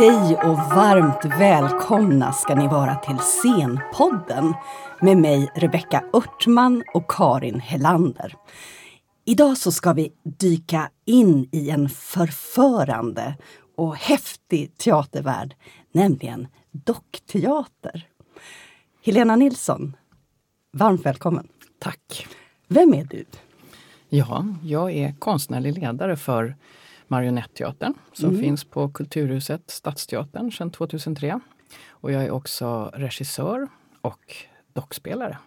Hej och varmt välkomna ska ni vara till Scenpodden med mig Rebecka Örtman och Karin Hellander. Idag så ska vi dyka in i en förförande och häftig teatervärld, nämligen dockteater. Helena Nilsson, varmt välkommen. Tack. Vem är du? Ja, jag är konstnärlig ledare för Marionetteatern som mm. finns på Kulturhuset Stadsteatern sedan 2003. Och jag är också regissör och dockspelare.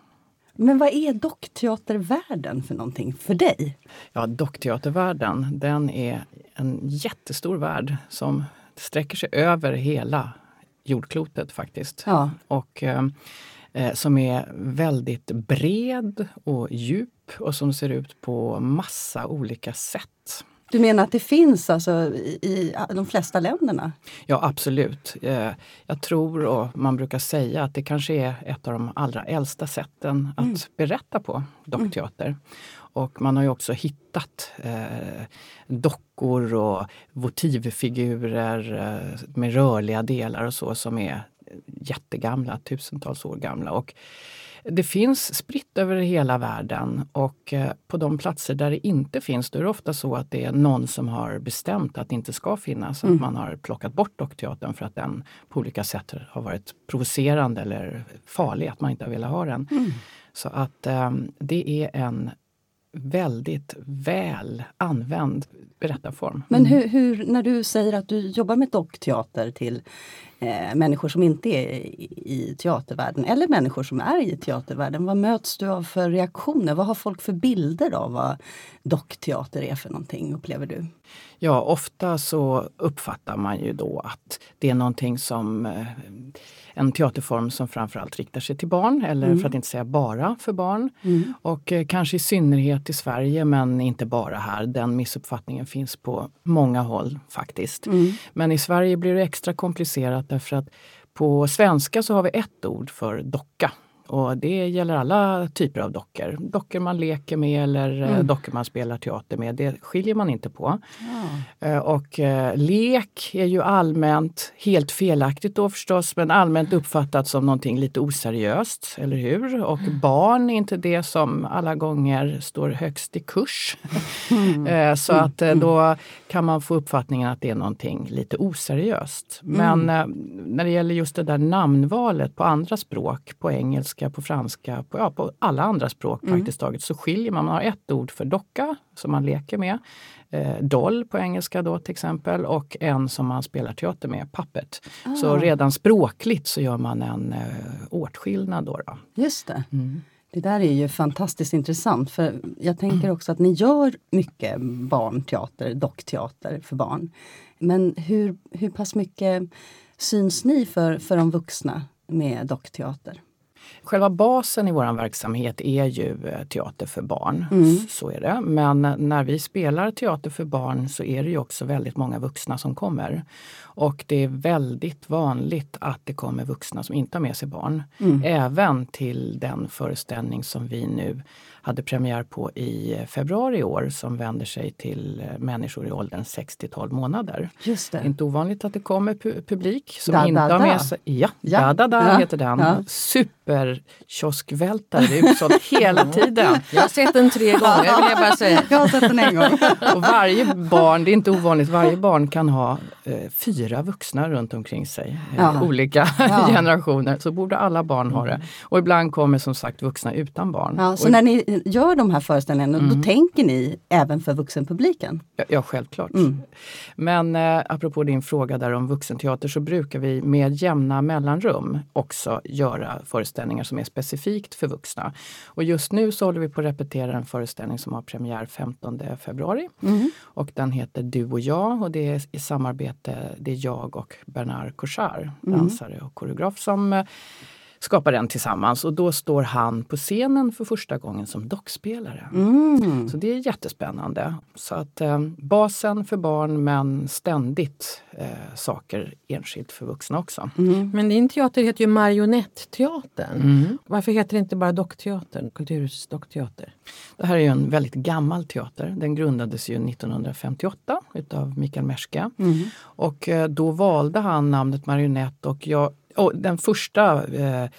Men vad är dockteatervärlden för någonting för dig? Ja, dockteatervärlden den är en jättestor värld som sträcker sig över hela jordklotet faktiskt. Ja. Och eh, eh som är väldigt bred och djup och som ser ut på massa olika sätt. Du menar att det finns alltså i de flesta länderna? Ja absolut. Eh, jag tror och man brukar säga att det kanske är ett av de allra äldsta sätten att mm. berätta på, dockteater. Mm. Och man har ju också hittat eh, dockor och votivfigurer eh, med rörliga delar och så som är jättegamla, tusentals år gamla. Och det finns spritt över hela världen och eh, på de platser där det inte finns då är det ofta så att det är någon som har bestämt att det inte ska finnas. Mm. Att man har plockat bort dockteatern för att den på olika sätt har varit provocerande eller farlig, att man inte har velat ha den. Mm. Så att um, det är en väldigt väl använd berättarform. Men hur, hur, när du säger att du jobbar med dockteater till eh, människor som inte är i, i teatervärlden eller människor som är i teatervärlden, vad möts du av för reaktioner? Vad har folk för bilder av vad dockteater är för någonting, upplever du? Ja, ofta så uppfattar man ju då att det är någonting som eh, en teaterform som framförallt riktar sig till barn eller mm. för att inte säga bara för barn. Mm. Och eh, kanske i synnerhet i Sverige men inte bara här. Den missuppfattningen finns på många håll faktiskt. Mm. Men i Sverige blir det extra komplicerat därför att på svenska så har vi ett ord för docka och det gäller alla typer av dockor. Dockor man leker med eller eh, mm. dockor man spelar teater med. Det skiljer man inte på. Ja. Och eh, lek är ju allmänt, helt felaktigt då förstås, men allmänt uppfattat som någonting lite oseriöst, eller hur? Och mm. barn är inte det som alla gånger står högst i kurs. Mm. Så att mm. då kan man få uppfattningen att det är någonting lite oseriöst. Men mm. när det gäller just det där namnvalet på andra språk, på engelska engelska, på franska, på, ja, på alla andra språk mm. praktiskt taget så skiljer man. Man har ett ord för docka som man leker med, eh, doll på engelska då till exempel och en som man spelar teater med, puppet. Ah. Så redan språkligt så gör man en eh, åtskillnad. Då, då. Just det. Mm. Det där är ju fantastiskt intressant för jag tänker också att ni gör mycket barnteater, dockteater för barn. Men hur, hur pass mycket syns ni för, för de vuxna med dockteater? Själva basen i vår verksamhet är ju eh, teater för barn. Mm. Så är det. Men när vi spelar teater för barn så är det ju också väldigt många vuxna som kommer. Och det är väldigt vanligt att det kommer vuxna som inte har med sig barn. Mm. Även till den föreställning som vi nu hade premiär på i februari i år som vänder sig till eh, människor i åldern 6 till 12 månader. Just det. Inte ovanligt att det kommer pu publik som da, inte da, har med sig... Ja, ja. Da, da, da ja. heter den. Ja. Superkioskvältare, utsålt hela tiden. Jag har sett den tre gånger vill jag bara säga. Jag har sett den en gång. Och varje barn, det är inte ovanligt, varje barn kan ha eh, fyra vuxna runt omkring sig. Eh, olika generationer. Så borde alla barn ha det. Och ibland kommer som sagt vuxna utan barn. Ja, så när ni gör de här föreställningarna, mm. då tänker ni även för vuxenpubliken? Ja, ja självklart. Mm. Men eh, apropå din fråga där om vuxenteater så brukar vi med jämna mellanrum också göra föreställningar som är specifikt för vuxna. Och just nu så håller vi på att repetera en föreställning som har premiär 15 februari. Mm. Och den heter Du och jag och det är i samarbete, det är jag och Bernard Cochard, mm. dansare och koreograf som eh, skapar den tillsammans och då står han på scenen för första gången som dockspelare. Mm. Så det är jättespännande. Så att eh, basen för barn men ständigt eh, saker enskilt för vuxna också. Mm. Men din teater heter ju Marionetteatern. Mm. Varför heter det inte bara Dockteatern, Kulturhusets dockteater? Det här är ju en väldigt gammal teater. Den grundades ju 1958 utav Mikael Merska. Mm. Och eh, då valde han namnet Marionett och, jag, och den första eh,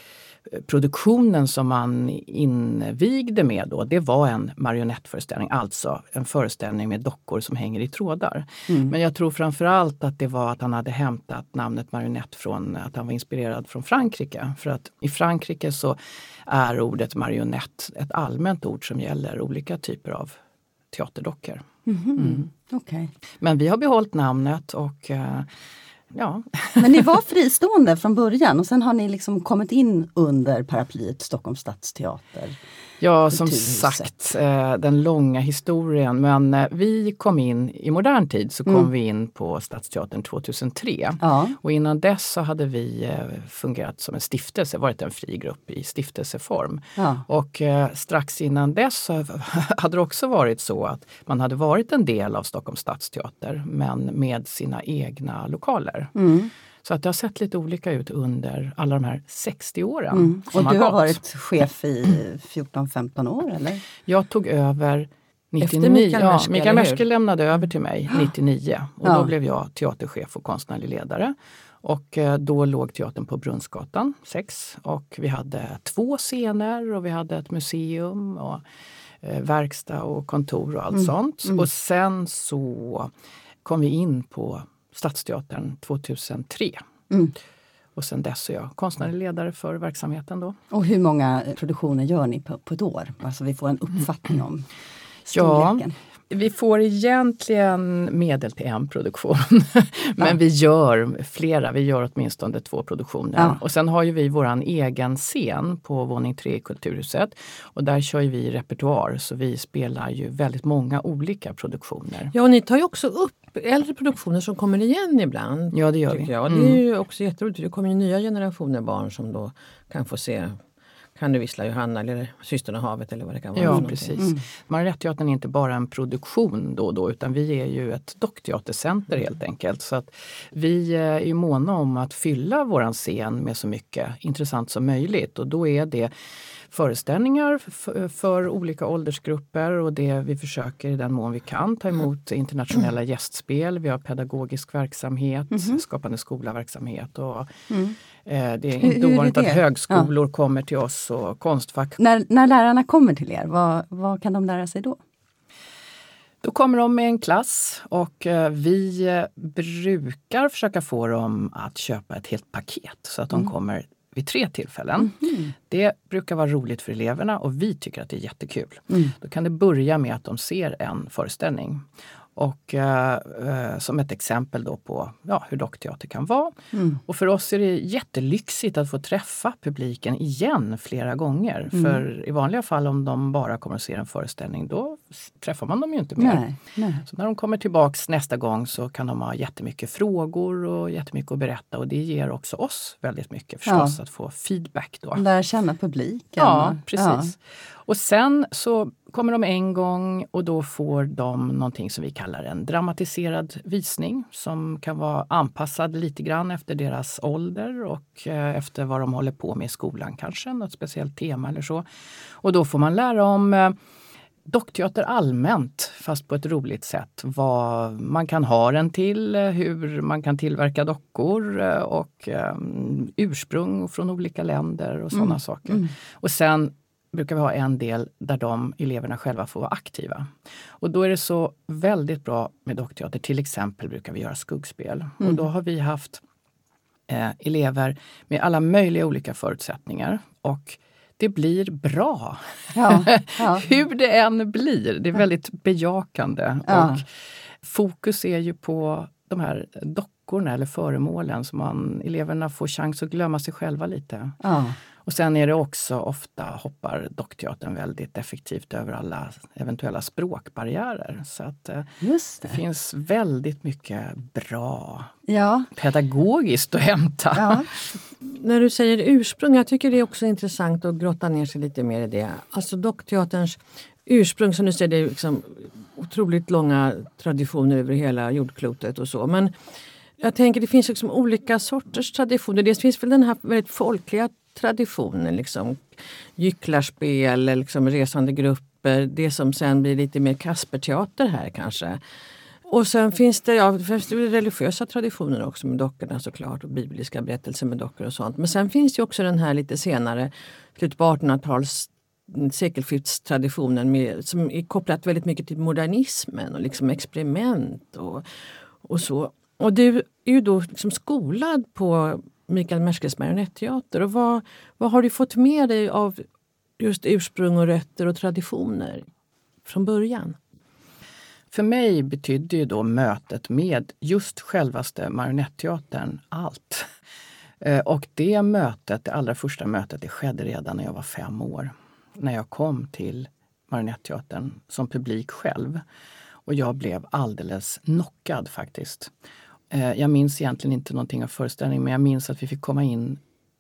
produktionen som man invigde med då, det var en marionettföreställning, alltså en föreställning med dockor som hänger i trådar. Mm. Men jag tror framförallt att det var att han hade hämtat namnet marionett från att han var inspirerad från Frankrike. För att i Frankrike så är ordet marionett ett allmänt ord som gäller olika typer av teaterdockor. Mhm. Okej. Men vi har behållit namnet och eh, ja, Men ni var fristående från början och sen har ni liksom kommit in under paraplyet Stockholms stadsteater. Ja, som sagt, eh, den långa historien. Men eh, vi kom in i modern tid så kom Mm. vi in på Stadsteatern 2003. Ja. Och innan dess så hade vi eh, fungerat som en stiftelse, varit en fri grupp i stiftelseform. Ja. Och strax innan dess så hade det också varit så att man hade varit en del av Stockholms stadsteater men med sina egna lokaler. Mm. Så att det har sett lite olika ut under alla de här 60 åren. Mm. Och du har gått. varit chef i 14-15 år eller? Jag tog över 99. Efter Mikael ja, Mikael? Merske lämnade över till mig 99 och Ja. då blev jag teaterchef och konstnärlig ledare. Och eh, då låg teatern på Brunnsgatan 6 och vi hade två scener och vi hade ett museum och eh, verkstad och kontor och allt Mm. sånt. Mm. Och sen så kom vi in på Stadsteatern 2003. Mm. Och sen dess är jag konstnärlig ledare för verksamheten då. Och hur många produktioner gör ni på, på ett år? Alltså vi får en uppfattning om Ja. storleken. Vi får egentligen medel till en produktion. Men Ja. vi gör flera, vi gör åtminstone två produktioner. Ja. Och sen har ju vi våran egen scen på våning 3 i Kulturhuset. Och där kör vi repertoar så vi spelar ju väldigt många olika produktioner. Ja, och ni tar ju också upp äldre produktioner som kommer igen ibland. Ja det gör vi. jag. Och det Mm. är ju också jätteroligt. Det kommer ju nya generationer barn som då kan få se Kan du vissla Johanna eller Systrarna havet eller vad det kan vara. Ja precis. Mm. Marionetteatern är inte bara en produktion då och då utan vi är ju ett dockteatercenter helt enkelt. Så att vi eh, är ju måna om att fylla våran scen med så mycket intressant som möjligt och då är det föreställningar f- för olika åldersgrupper och det vi försöker i den mån vi kan ta emot internationella gästspel. Vi har pedagogisk verksamhet, Mhm. Skapande skola-verksamhet och Mm. eh, det är inte hur ovanligt att högskolor kommer till oss och Konstfack När, när lärarna kommer till er, vad, vad kan de lära sig då? Då kommer de med en klass och eh, vi eh, brukar försöka få dem att köpa ett helt paket så att de Mm. kommer vid tre tillfällen. Det brukar vara roligt för eleverna och vi tycker att det är jättekul. Mm. Då kan det börja med att de ser en föreställning. Och eh, eh, som ett exempel då på ja, hur dockteater kan vara. Mm. Och för oss är det jättelyxigt att få träffa publiken igen flera gånger. Mm. För i vanliga fall om de bara kommer att se en föreställning då träffar man dem ju inte mer. Nej, nej. Så när de kommer tillbaks nästa gång så kan de ha jättemycket frågor och jättemycket att berätta och det ger också oss väldigt mycket förstås att få feedback då. Lära känna publiken. Ja, precis. Och sen så kommer de en gång och då får de någonting som vi kallar en dramatiserad visning som kan vara anpassad lite grann efter deras ålder och eh, efter vad de håller på med i skolan kanske, något speciellt tema eller så. Och då får man lära om eh, dockteater allmänt, fast på ett roligt sätt. Vad man kan ha den till, hur man kan tillverka dockor eh, och eh, ursprung från olika länder och sådana Mm, saker. mm. Och sen brukar vi ha en del där de eleverna själva får vara aktiva. Och då är det så väldigt bra med dockteater. Till exempel brukar vi göra skuggspel. Mm. Och då har vi haft eh, elever med alla möjliga olika förutsättningar. Och det blir bra. Ja, ja. Hur det än blir. Det är väldigt bejakande. Ja. Och fokus är ju på de här dockorna eller föremålen så man, eleverna får chans att glömma sig själva lite. Och sen är det också ofta hoppar dockteatern väldigt effektivt över alla eventuella språkbarriärer. Så att eh, Just det det. finns väldigt mycket bra Ja, pedagogiskt att hämta. ja. När du säger ursprung, jag tycker det är också intressant att grotta ner sig lite mer i det. Alltså dockteaterns ursprung, som du säger, det är liksom otroligt långa traditioner över hela jordklotet och så. Men jag tänker det finns liksom olika sorters traditioner. Dels finns väl den här väldigt folkliga traditionen, liksom gycklarspel, liksom resande grupper, det som sen blir lite mer Kasperteater här kanske. Och sen finns det, ja, finns det religiösa traditioner också med dockorna såklart och bibliska berättelser med dockor och sånt. Men sen finns ju också den här lite senare, slutet på 1800-tals sekelskiftstraditionen med, som är kopplat väldigt mycket till modernismen och liksom experiment och, och så. Och du är ju då liksom skolad på Mikael Merskes marionetteater. Och vad, vad har du fått med dig av just ursprung och rötter och traditioner från början? För mig betydde ju då mötet med just självaste marionetteatern allt. Eh, och det mötet, det allra första mötet, det skedde redan när jag var fem år. När jag kom till Marionetteatern som publik själv. Och jag blev alldeles knockad faktiskt. Eh, Jag minns egentligen inte någonting av föreställningen men jag minns att vi fick komma in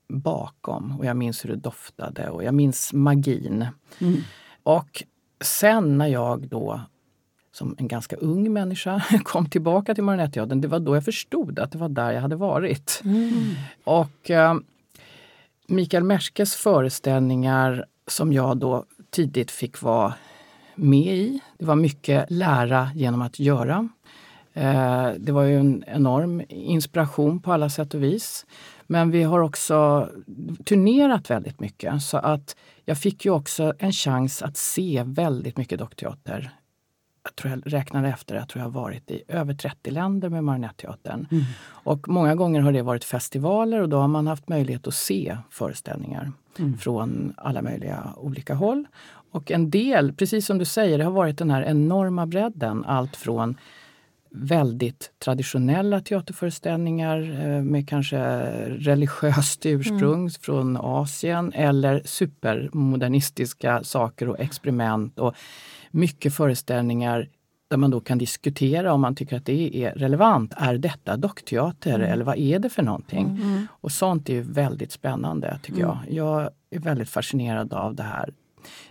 bakom och jag minns hur det doftade och jag minns magin. Och sen när jag då som en ganska ung människa kom tillbaka till Marionetteatern, det var då jag förstod att det var där jag hade varit. Och eh, Mikael Merskes föreställningar som jag då tidigt fick vara med i. Det var mycket lära genom att göra. Eh, det var ju en enorm inspiration på alla sätt och vis. Men vi har också turnerat väldigt mycket så att jag fick ju också en chans att se väldigt mycket dockteater. Jag tror jag räknade efter, jag tror jag har varit i över 30 länder med Marionetteatern. Och många gånger har det varit festivaler och då har man haft möjlighet att se föreställningar från alla möjliga olika håll. Och en del, precis som du säger, det har varit den här enorma bredden. Allt från väldigt traditionella teaterföreställningar eh, med kanske religiöst ursprung från Asien eller supermodernistiska saker och experiment och mycket föreställningar där man då kan diskutera om man tycker att det är relevant. Är detta dockteater eller vad är det för någonting? Och sånt är väldigt spännande tycker jag. Jag är väldigt fascinerad av det här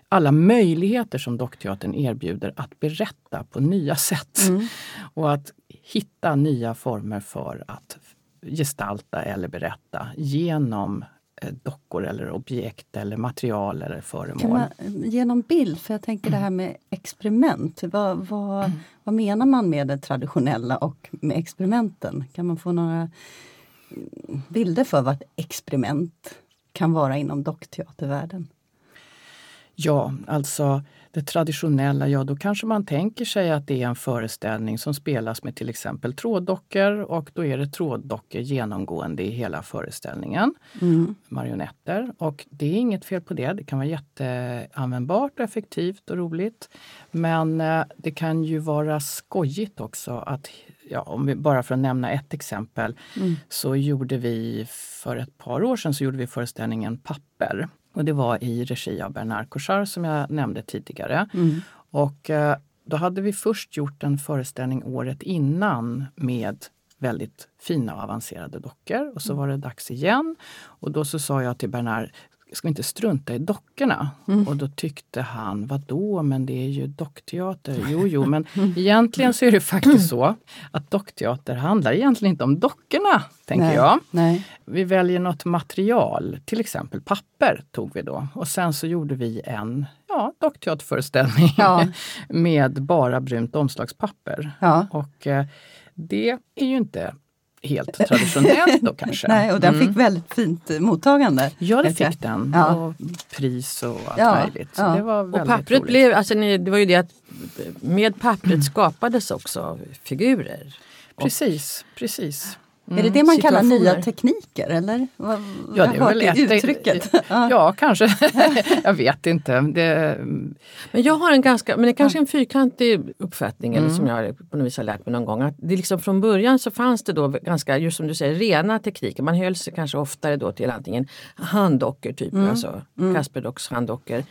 alla möjligheter som dockteatern erbjuder att berätta på nya sätt. Och att hitta nya former för att gestalta eller berätta genom eh, dockor eller objekt eller material eller föremål. Kan man, genom bild, för jag tänker det här med experiment. Vad, vad, vad menar man med det traditionella och med experimenten? Kan man få några mm, bilder för vad ett experiment kan vara inom dockteatervärlden? Ja, alltså det traditionella, ja då kanske man tänker sig att det är en föreställning som spelas med till exempel tråddockor och då är det tråddockor genomgående i hela föreställningen. Marionetter. Och det är inget fel på det. Det kan vara jätteanvändbart, och effektivt och roligt. Men eh, det kan ju vara skojigt också att Ja, om vi, bara för att nämna ett exempel så gjorde vi för ett par år sedan så gjorde vi föreställningen Papper. Och det var i regi av Bernard Cochard som jag nämnde tidigare. Och eh, då hade vi först gjort en föreställning året innan med väldigt fina och avancerade dockor. Och så var det dags igen. Och då så sa jag till Bernard, ska vi inte strunta i dockorna? Och då tyckte han, vadå, men det är ju dockteater. Jo, jo, men egentligen så är det faktiskt så att dockteater handlar egentligen inte om dockorna, tänker Nej, jag. nej. Vi väljer något material, till exempel papper tog vi då. Och sen så gjorde vi en ja, dockteaterföreställning Ja. med bara brunt omslagspapper. Ja. Och eh, det är ju inte helt traditionellt då kanske. Nej, och den Mm. fick väldigt fint eh, mottagande. Ja, det fick den. Ja. Och pris och allt Ja, möjligt. Så ja. det var Och väldigt pappret roligt. blev, alltså ni, det var ju det att med pappret skapades också figurer. Precis, precis. Mm. Är det det man kallar nya tekniker eller? Vad, ja, det är väl ett, uttrycket. ja, kanske. jag vet inte. Det... Men jag har en ganska, men det är kanske en fyrkantig uppfattning mm. eller som jag på något vis har lärt mig någon gång. Att det liksom från början så fanns det då ganska, just som du säger, rena tekniker. Man höll sig kanske oftare då till antingen handdockor, typ mm. alltså mm. Kasperdocks handdockor.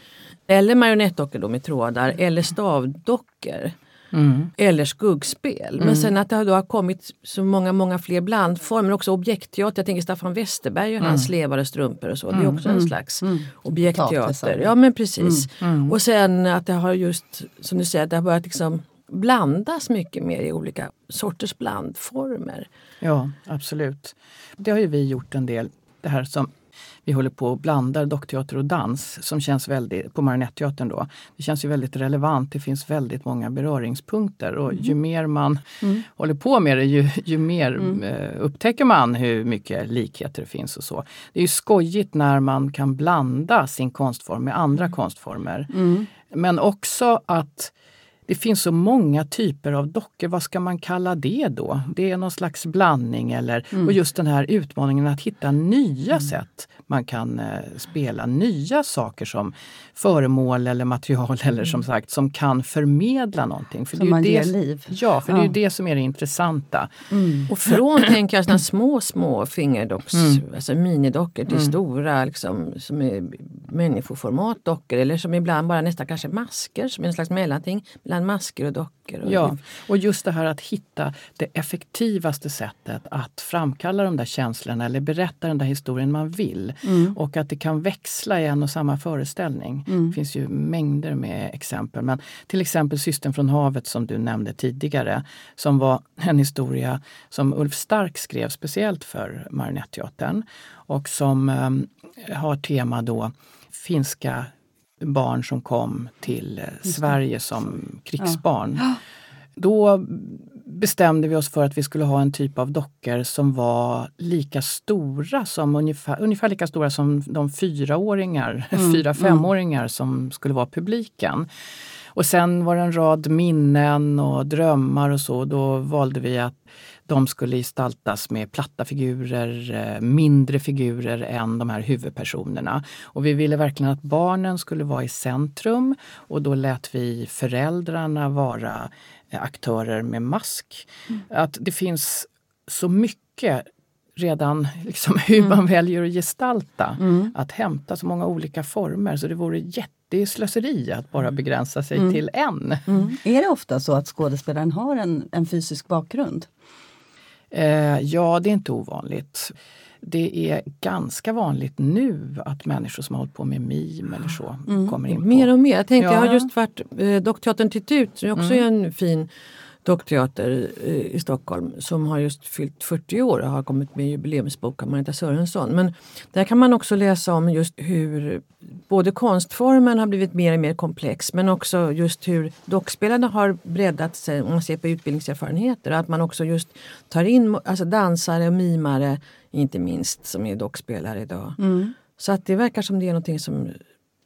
Eller marionettdockor då med trådar eller stavdockor. Mm. Eller skuggspel. Mm. Men sen att det då har kommit så många, många fler blandformer. Också objektteater. Jag tänker Staffan Westerberg och mm. hans slevade strumpor och så. Det är också en mm. slags mm. objektteater. Ja men precis. Mm. Och sen att det har just, som du säger, det har börjat liksom blandas mycket mer i olika sorters blandformer. Ja, absolut. Det har ju vi gjort en del. Det här som vi håller på och blandar dockteater och dans som känns väldigt, på Marionetteatern då. Det känns ju väldigt relevant. Det finns väldigt många beröringspunkter och mm. ju mer man mm. håller på med det ju, ju mer mm. eh, upptäcker man hur mycket likheter det finns och så. Det är ju skojigt när man kan blanda sin konstform med andra mm. konstformer. Mm. Men också att det finns så många typer av dockor. Vad ska man kalla det då? Det är någon slags blandning eller mm. och just den här utmaningen att hitta nya mm. sätt man kan eh, spela nya saker som föremål eller material eller som mm. sagt som kan förmedla någonting. För som man det ger liv. Ja, för ja. det är ju det som är det intressanta. Mm. Och från tänker jag såna små, små fingerdocks, mm. alltså minidockor till mm. stora liksom, som är människoformat dockor eller som ibland bara nästan kanske masker som är en slags mellanting mellan masker och dockor. Och ja, och just det här att hitta det effektivaste sättet att framkalla de där känslorna eller berätta den där historien man vill. Mm. Och att det kan växla i en och samma föreställning. Mm. Det finns ju mängder med exempel. Men till exempel Systern från havet som du nämnde tidigare. Som var en historia som Ulf Stark skrev speciellt för Marionetteatern. Och som um, har tema då finska barn som kom till eh, Sverige som krigsbarn. Ja. Då bestämde vi oss för att vi skulle ha en typ av dockor som var lika stora som ungefär, ungefär lika stora som de fyraåringar, mm. fyra femåringar mm. som skulle vara publiken. Och sen var det en rad minnen och drömmar och så. Då valde vi att de skulle gestaltas med platta figurer, eh, mindre figurer än de här huvudpersonerna. Och vi ville verkligen att barnen skulle vara i centrum och då lät vi föräldrarna vara eh, aktörer med mask. Mm. Att det finns så mycket redan liksom hur mm. man väljer att gestalta. Mm. Att hämta så många olika former så det vore jätteslöseri att bara begränsa sig mm. till en. Mm. Är det ofta så att skådespelaren har en, en fysisk bakgrund? Eh, ja, det är inte ovanligt. Det är ganska vanligt nu att människor som har hållit på med mim eller så mm. kommer in på... Mer och mer. Jag, tänkte, ja. jag har just varit eh, Dockteatern Titut, som också mm. är en fin dockteater i Stockholm som har just fyllt 40 år och har kommit med jubileumsbok av Marita Sörensson. Men där kan man också läsa om just hur både konstformen har blivit mer och mer komplex men också just hur dockspelarna har breddat sig om man ser på utbildningserfarenheter. Att man också just tar in alltså dansare och mimare inte minst som är dockspelare idag. Mm. Så att det verkar som det är någonting som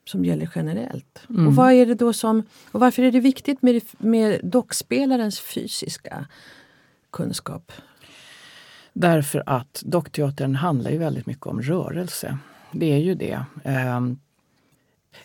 som gäller generellt. Mm. Och, vad är det då som, och varför är det viktigt med, med dockspelarens fysiska kunskap? Därför att dockteatern handlar ju väldigt mycket om rörelse. Det är ju det. Um,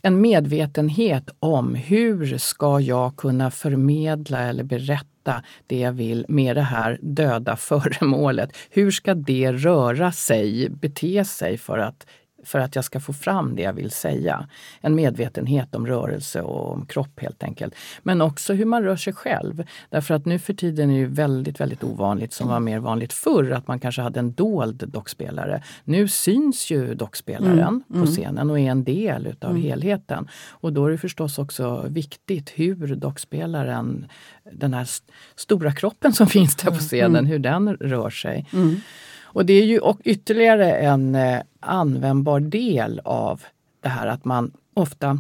en medvetenhet om hur ska jag kunna förmedla eller berätta det jag vill med det här döda föremålet. Hur ska det röra sig, bete sig för att för att jag ska få fram det jag vill säga. En medvetenhet om rörelse och om kropp helt enkelt. Men också hur man rör sig själv. Därför att nu för tiden är det väldigt, väldigt ovanligt, som var mer vanligt förr, att man kanske hade en dold dockspelare. Nu syns ju dockspelaren mm. på mm. scenen och är en del utav mm. helheten. Och då är det förstås också viktigt hur dockspelaren, den här stora kroppen som finns där på mm. scenen, mm. hur den rör sig. Och det är ju och ytterligare en eh, användbar del av det här att man ofta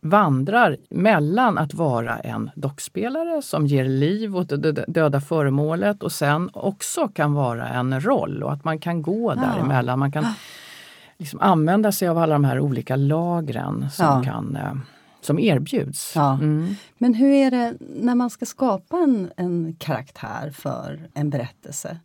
vandrar mellan att vara en dockspelare som ger liv åt det döda föremålet och sen också kan vara en roll och att man kan gå däremellan. Man kan liksom använda sig av alla de här olika lagren som, ja. kan, eh, som erbjuds. Ja. Mm. Men hur är det när man ska skapa en, en karaktär för en berättelse?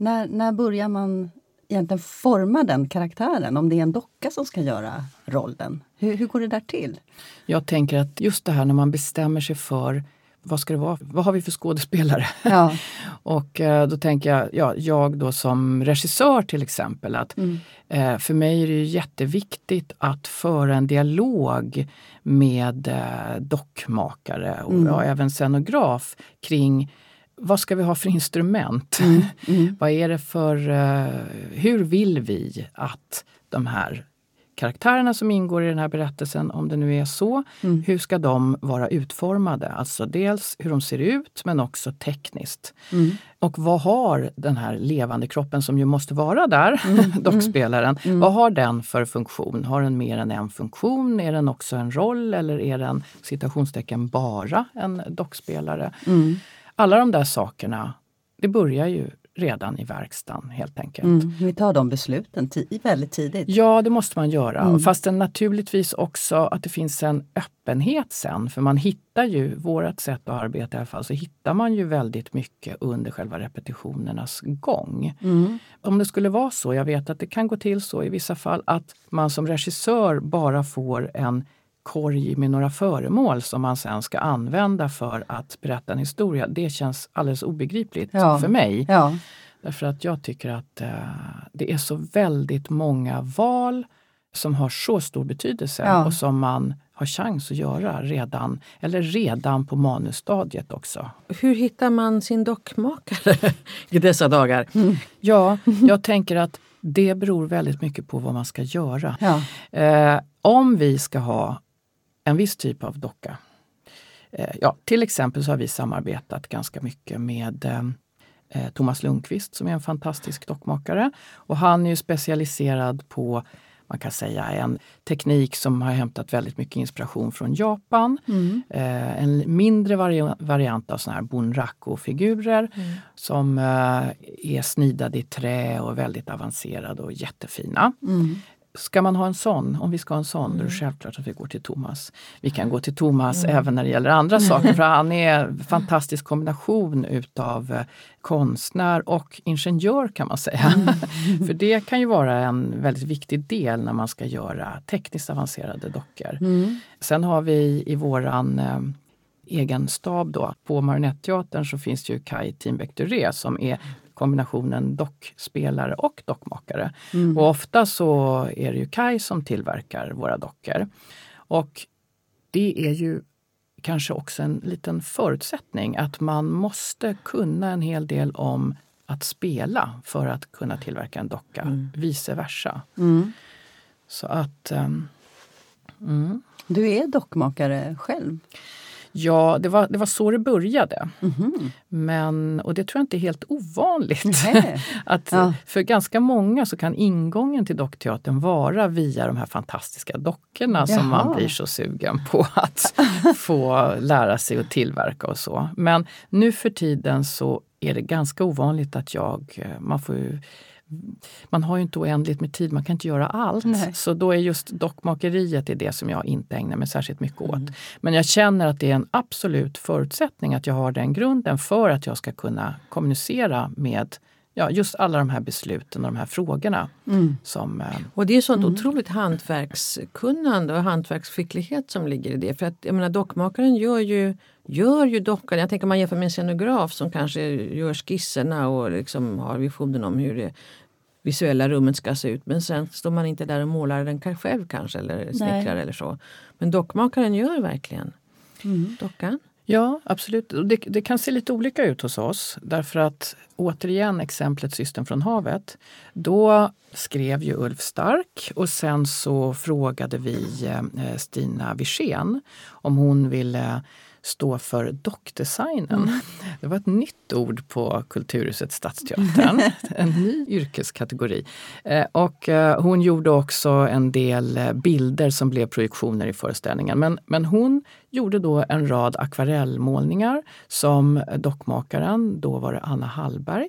När, när börjar man egentligen forma den karaktären? Om det är en docka som ska göra rollen. Hur, hur går det där till? Jag tänker att just det här när man bestämmer sig för vad ska det vara? Vad har vi för skådespelare? Ja. och eh, då tänker jag, ja, jag då som regissör till exempel, att Mm. eh, för mig är det jätteviktigt att föra en dialog med eh, dockmakare och Mm. ja, även scenograf kring vad ska vi ha för instrument? Mm. vad är det för, eh, hur vill vi att de här karaktärerna som ingår i den här berättelsen, om det nu är så, Mm. hur ska de vara utformade? Alltså dels hur de ser ut men också tekniskt. Mm. Och vad har den här levande kroppen som ju måste vara där, dockspelaren, Mm. vad har den för funktion? Har den mer än en funktion? Är den också en roll eller är den citationstecken bara en dockspelare? Alla de där sakerna, det börjar ju redan i verkstaden helt enkelt. Mm. Vi tar de besluten väldigt tidigt. Ja, det måste man göra. Mm. Fastän naturligtvis också att det finns en öppenhet sen. För man hittar ju, vårt sätt att arbeta i alla fall, så hittar man ju väldigt mycket under själva repetitionernas gång. Mm. Om det skulle vara så, jag vet att det kan gå till så i vissa fall, att man som regissör bara får en korg med några föremål som man sen ska använda för att berätta en historia. Det känns alldeles obegripligt Ja. för mig. Ja. Därför att jag tycker att eh, det är så väldigt många val som har så stor betydelse Ja. och som man har chans att göra redan, eller redan på manusstadiet också. Hur hittar man sin dockmakare i dessa dagar? Ja, jag tänker att det beror väldigt mycket på vad man ska göra. Ja. Eh, om vi ska ha en viss typ av docka. Eh, ja, till exempel så har vi samarbetat ganska mycket med eh, eh, Thomas Lundqvist som är en fantastisk dockmakare. Och han är ju specialiserad på man kan säga en teknik som har hämtat väldigt mycket inspiration från Japan. Mm. Eh, en mindre vari variant av såna här bunraku-figurer som eh, är snidade i trä och väldigt avancerade och jättefina. Mm. Ska man ha en sån, om vi ska ha en sån, då är det självklart att vi går till Thomas. Vi kan gå till Thomas även när det gäller andra saker för han är en fantastisk kombination utav eh, konstnär och ingenjör kan man säga. för det kan ju vara en väldigt viktig del när man ska göra tekniskt avancerade dockor. Mm. Sen har vi i våran eh, egen stab då, på Marionetteatern så finns det ju Kai Timbek Duré som är kombinationen dockspelare och dockmakare. Mm. Och ofta så är det ju Kai som tillverkar våra dockor. Och det är ju kanske också en liten förutsättning att man måste kunna en hel del om att spela för att kunna tillverka en docka, vice versa. Mm. Så att ehm, mm. Du är dockmakare själv. Ja, det var, det var så det började. Mhm. Men, och det tror jag inte är helt ovanligt. Att Ja. För ganska många så kan ingången till dockteatern vara via de här fantastiska dockorna som Jaha. man blir så sugen på att få lära sig att tillverka och så. Men nu för tiden så är det ganska ovanligt att jag, eh, man får ju man har ju inte oändligt med tid, man kan inte göra allt. Nej. Så då är just dockmakeriet är det som jag inte ägnar mig särskilt mycket åt. Mm. Men jag känner att det är en absolut förutsättning att jag har den grunden för att jag ska kunna kommunicera med ja, just alla de här besluten och de här frågorna. Mm. Som, eh, Och det är sånt otroligt hantverkskunnande och hantverksskicklighet som ligger i det. För att jag menar dockmakaren gör ju, gör ju dockan. Jag tänker om man jämför med en scenograf som kanske gör skisserna och liksom har visionen om hur det visuella rummet ska se ut. Men sen står man inte där och målar den själv kanske eller snickrar eller så. Men dockmakaren gör verkligen dockan. Ja, absolut. Det, det kan se lite olika ut hos oss. Därför att, återigen exemplet Systern från havet. Då skrev ju Ulf Stark och sen så frågade vi eh, Stina Wirsén om hon ville stå för dockdesignen. Det var ett nytt ord på Kulturhuset Stadsteatern. en ny yrkeskategori. Eh, och eh, hon gjorde också en del eh, bilder som blev projektioner i föreställningen. Men, men hon gjorde då en rad akvarellmålningar som dockmakaren, då var det Anna Hallberg,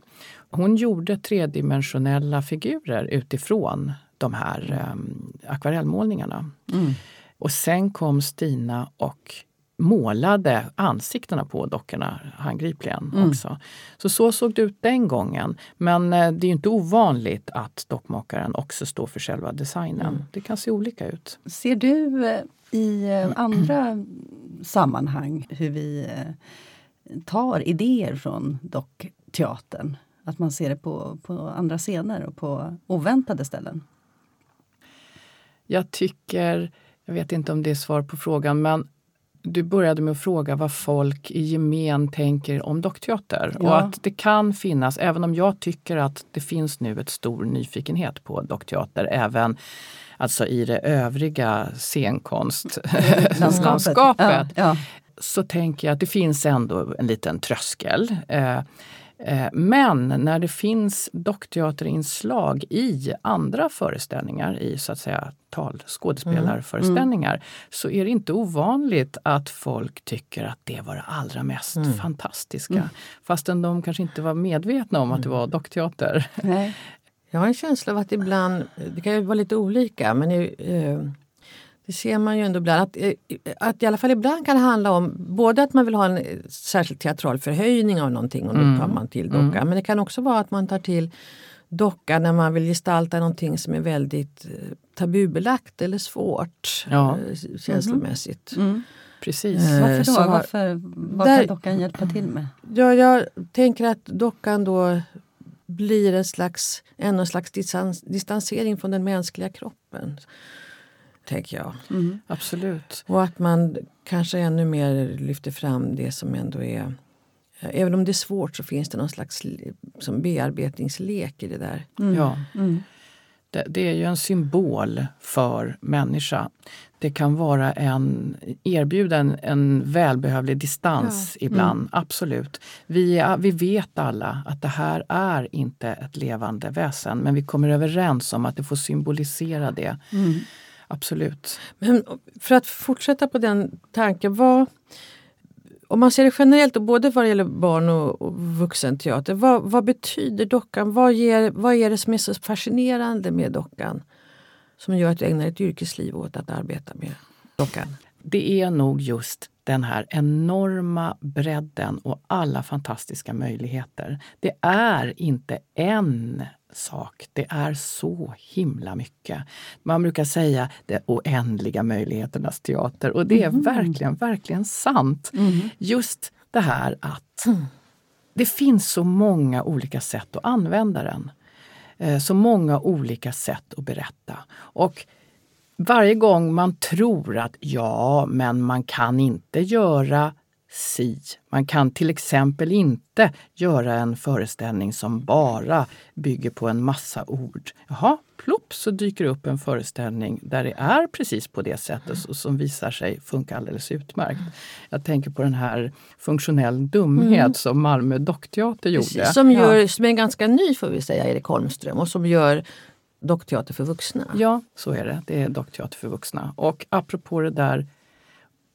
hon gjorde tredimensionella figurer utifrån de här eh, akvarellmålningarna. Mm. Och sen kom Stina och målade ansiktena på dockorna handgripligen mm. också. Så så såg det ut den gången. Men eh, det är inte ovanligt att dockmakaren också står för själva designen. Mm. Det kan se olika ut. Ser du eh, i eh, andra sammanhang hur vi tar idéer från dockteatern? Att man ser det på, på andra scener och på oväntade ställen? Jag tycker, jag vet inte om det är svar på frågan, men du började med att fråga vad folk i gemen tänker om dockteater. Ja. Och att det kan finnas, även om jag tycker att det finns nu ett stor nyfikenhet på dockteater, även alltså i det övriga scenkonstlandskapet. ja, ja. Så tänker jag att det finns ändå en liten tröskel. Eh, Eh, men när det finns dockteaterinslag i andra föreställningar, i så att säga talskådespelarföreställningar, mm. så är det inte ovanligt att folk tycker att det var det allra mest mm. fantastiska. Mm. Fastän de kanske inte var medvetna om att det var dockteater. Nej. Jag har en känsla av att ibland, det kan ju vara lite olika, men eh, det ser man ju ändå ibland. Att, eh, att i alla fall ibland kan det handla om både att man vill ha en särskild teatral förhöjning av någonting och då mm. tar man till docka. Mm. Men det kan också vara att man tar till docka när man vill gestalta någonting som är väldigt eh, tabubelagt eller svårt ja. Eh, känslomässigt. Mm. mm. Precis. Varför då? Så, Varför, vad där, kan dockan hjälpa till med? Ja, jag tänker att dockan då blir en slags, en slags distans, distansering från den mänskliga kroppen tänker jag. Mm. Absolut. Och att man kanske ännu mer lyfter fram det som ändå är Även om det är svårt så finns det någon slags som bearbetningslek i det där. Mm. Ja. Mm. Det, det, är ju en symbol för människa. Det kan vara en, erbjuda en, en välbehövlig distans ja. ibland, mm. absolut. Vi, vi vet alla att det här är inte ett levande väsen men vi kommer överens om att det får symbolisera det. Absolut. Men för att fortsätta på den tanken. Vad, om man ser det generellt, och både vad det gäller barn och, och vuxenteater. Vad, vad betyder dockan? Vad, ger, vad är det som är så fascinerande med dockan? Som gör att du ägnar ett yrkesliv åt att arbeta med dockan? Det är nog just den här enorma bredden och alla fantastiska möjligheter. Det är inte en sak. Det är så himla mycket. Man brukar säga det oändliga möjligheternas teater och det är mm. verkligen, verkligen sant. Mm. Just det här att det finns så många olika sätt att använda den. Eh, så många olika sätt att berätta. Och varje gång man tror att ja, men man kan inte göra si. Man kan till exempel inte göra en föreställning som bara bygger på en massa ord. Jaha, plopp så dyker upp en föreställning där det är precis på det sättet och som visar sig funka alldeles utmärkt. Jag tänker på den här funktionell dumhet mm. som Malmö dockteater gjorde. Precis, som, gör, ja. som är ganska ny får vi säga, Erik Holmström och som gör dockteater för vuxna. Ja, så är det. Det är dockteater för vuxna. Och apropå det där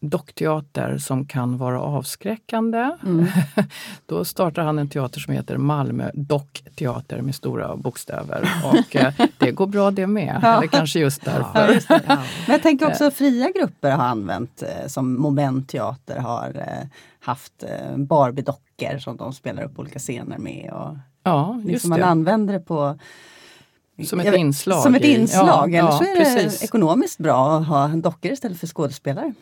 dockteater som kan vara avskräckande. Mm. Då startar han en teater som heter Malmö Dockteater med stora bokstäver. Och eh, det går bra det med, ja. eller kanske just därför. Ja, just ja. Men jag tänker också fria grupper har använt eh, som Momentteater har eh, haft Barbie-dockor som de spelar upp olika scener med. Och ja, just liksom man använder det på som ett inslag? Som ett inslag, i, eller ja, så är precis. det ekonomiskt bra att ha dockor istället för skådespelare.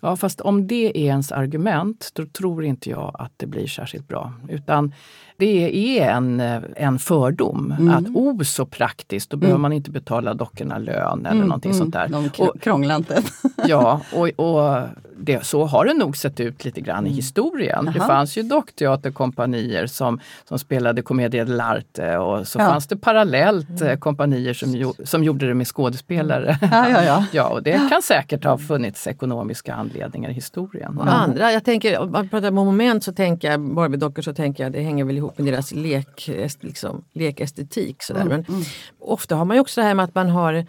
Ja, fast om det är ens argument, då tror inte jag att det blir särskilt bra. Utan det är en, en fördom mm. att oh så praktiskt, då mm. behöver man inte betala dockorna lön eller mm. någonting mm. sånt där. De krånglar inte. ja, och, och det, så har det nog sett ut lite grann i mm. historien. Aha. Det fanns ju dockteaterkompanier som, som spelade Commedia dell'arte och så ja. fanns det parallellt mm. kompanier som, som gjorde det med skådespelare. Ja, ja, ja. ja, och det kan säkert ha funnits ekonomiska anledningar i historien. Och andra, jag tänker, om man pratar om moment så tänker jag, Barbie-dockor så tänker jag det hänger väl ihop med deras lek, liksom, lekestetik. Sådär. Mm. Men mm. ofta har man ju också det här med att man har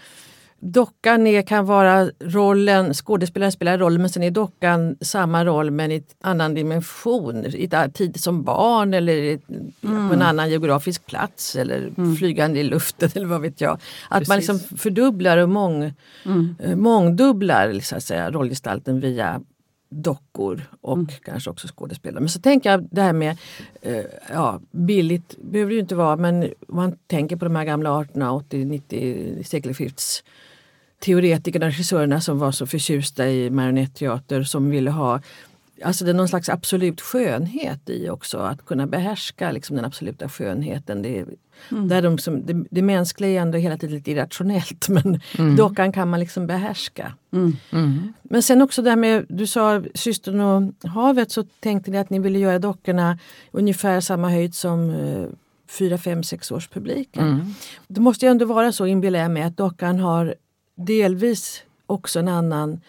Dockan är, kan vara rollen, skådespelaren spelar rollen men sen är dockan samma roll men i en annan dimension. I tid som barn eller mm. på en mm. annan geografisk plats eller mm. flygande i luften eller vad vet jag. Att Precis. man liksom fördubblar och mång, mm. Eh, mångdubblar så att säga, rollgestalten via dockor och mm. kanske också skådespelare. Men så tänker jag det här med, eh, ja billigt behöver det ju inte vara men man tänker på de här gamla 1880, 90 sekelskifts teoretikerna och regissörerna som var så förtjusta i marionetteater som ville ha Alltså det är någon slags absolut skönhet i också, att kunna behärska liksom den absoluta skönheten. Det, mm. där de som, det, det mänskliga är ändå hela tiden lite irrationellt men mm. dockan kan man liksom behärska. Mm. Mm. Men sen också det här med, du sa Systern och havet, så tänkte ni att ni ville göra dockorna ungefär samma höjd som eh, 4, 5, 6 års publiken. Mm. Det måste ju ändå vara så, inbillar jag mig, att dockan har delvis också en annan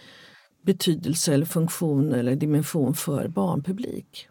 betydelse eller funktion eller dimension för barnpublik?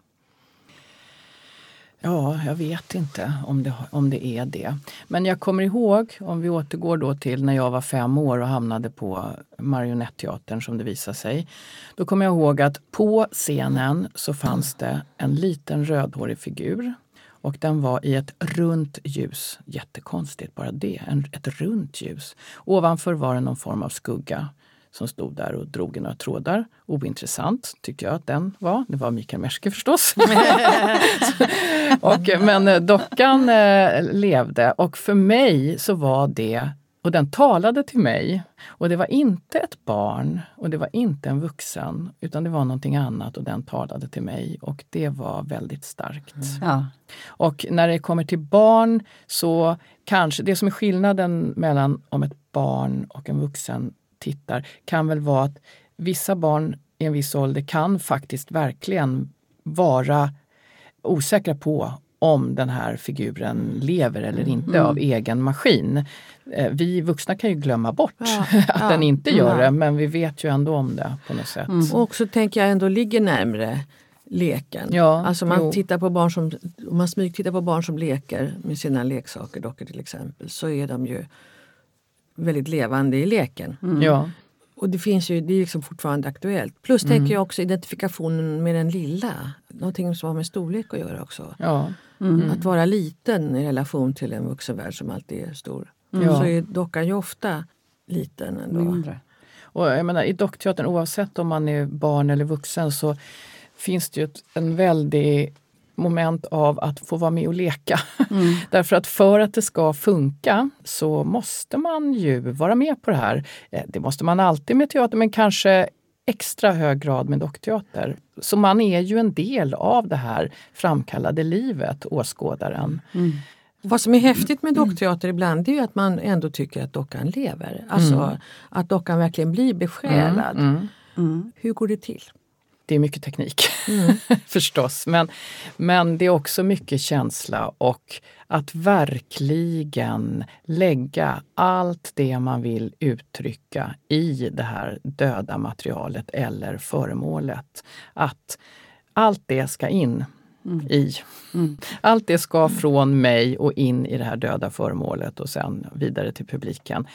Ja, jag vet inte om det, om det är det. Men jag kommer ihåg, om vi återgår då till när jag var fem år och hamnade på Marionetteatern som det visade sig. Då kommer jag ihåg att på scenen så fanns det en liten rödhårig figur och den var i ett runt ljus. Jättekonstigt bara det, en, ett runt ljus. Ovanför var det någon form av skugga som stod där och drog i några trådar. Ointressant tyckte jag att den var. Det var Mikael Merske förstås. och, men eh, dockan eh, levde och för mig så var det och den talade till mig. Och det var inte ett barn och det var inte en vuxen utan det var någonting annat och den talade till mig och det var väldigt starkt. Mm. Ja. Och när det kommer till barn så kanske det som är skillnaden mellan om ett barn och en vuxen tittar kan väl vara att vissa barn i en viss ålder kan faktiskt verkligen vara osäkra på om den här figuren lever eller inte mm. av egen maskin. Eh, vi vuxna kan ju glömma bort ja, att ja, den inte gör det men vi vet ju ändå om det på något sätt. Mm. Och också tänker jag ändå ligger närmre leken. Ja, alltså man tittar på barn som, om man smygtittar på barn som leker med sina leksaker, dockor till exempel, så är de ju väldigt levande i leken. Mm. Ja. Och det finns ju, det är liksom fortfarande aktuellt. Plus mm. tänker jag också identifikationen med den lilla. Någonting som har med storlek att göra också. Ja. Mm. Att vara liten i relation till en vuxenvärld som alltid är stor. Mm. Så är dockan ju ofta liten ändå. Mindre. Och jag menar, I dockteatern, oavsett om man är barn eller vuxen, så finns det ju en väldig moment av att få vara med och leka. Mm. Därför att för att det ska funka så måste man ju vara med på det här. Eh, det måste man alltid med teater, men kanske extra hög grad med dockteater. Så man är ju en del av det här framkallade livet, åskådaren. Mm. Vad som är häftigt med dockteater ibland är att man ändå tycker att dockan lever. Alltså mm. att dockan verkligen blir besjälad. Mm. mm. Hur går det till? det är mycket teknik mm. förstås. Men, men det är också mycket känsla och att verkligen lägga allt det man vill uttrycka i det här döda materialet eller föremålet. Att allt det ska in mm. i. Mm. Allt det ska från mig och in i det här döda föremålet och sen vidare till publiken.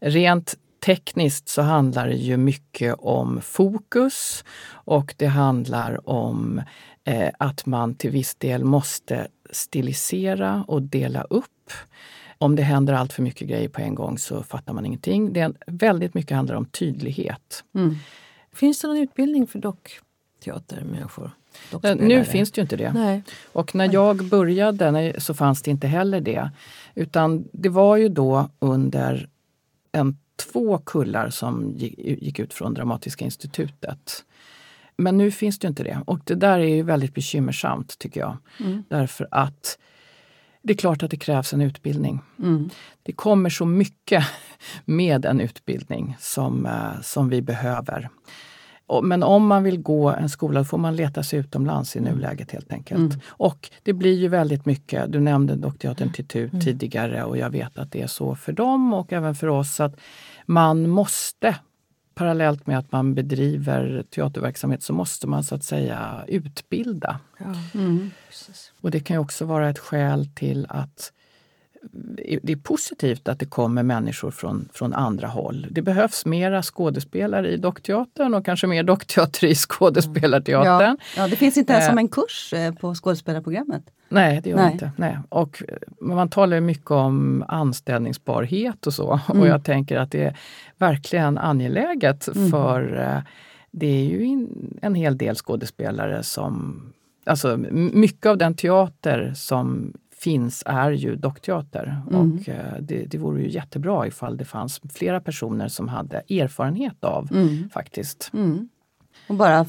Rent tekniskt så handlar det ju mycket om fokus och det handlar om eh, att man till viss del måste stilisera och dela upp. Om det händer allt för mycket grejer på en gång så fattar man ingenting. Det är väldigt mycket handlar om tydlighet. Mm. Finns det någon utbildning för dockteatermänniskor? Eh, nu finns det ju inte det. Nej. Och när jag började så fanns det inte heller det. Utan det var ju då under en två kullar som gick ut från Dramatiska institutet. Men nu finns det inte det och det där är ju väldigt bekymmersamt tycker jag. Mm. Därför att det är klart att det krävs en utbildning. Mm. Det kommer så mycket med en utbildning som, eh, som vi behöver. Men om man vill gå en skola får man leta sig utomlands i nuläget helt enkelt. Mm. Och det blir ju väldigt mycket, du nämnde Dockteatern Titut mm. tidigare och jag vet att det är så för dem och även för oss att man måste parallellt med att man bedriver teaterverksamhet så måste man så att säga utbilda. Ja. Mm. Och det kan ju också vara ett skäl till att det är positivt att det kommer människor från, från andra håll. Det behövs mera skådespelare i dockteatern och kanske mer dockteater i skådespelarteatern. Ja, ja det finns inte ens eh. som en kurs eh, på skådespelarprogrammet. Nej, det gör Nej. inte. Nej. Och man talar mycket om anställningsbarhet och så. Mm. Och jag tänker att det är verkligen angeläget mm. för eh, det är ju en hel del skådespelare som... Alltså mycket av den teater som finns är ju dockteater. Mm. Och eh, det, det vore ju jättebra ifall det fanns flera personer som hade erfarenhet av mm. faktiskt. Mm. Och bara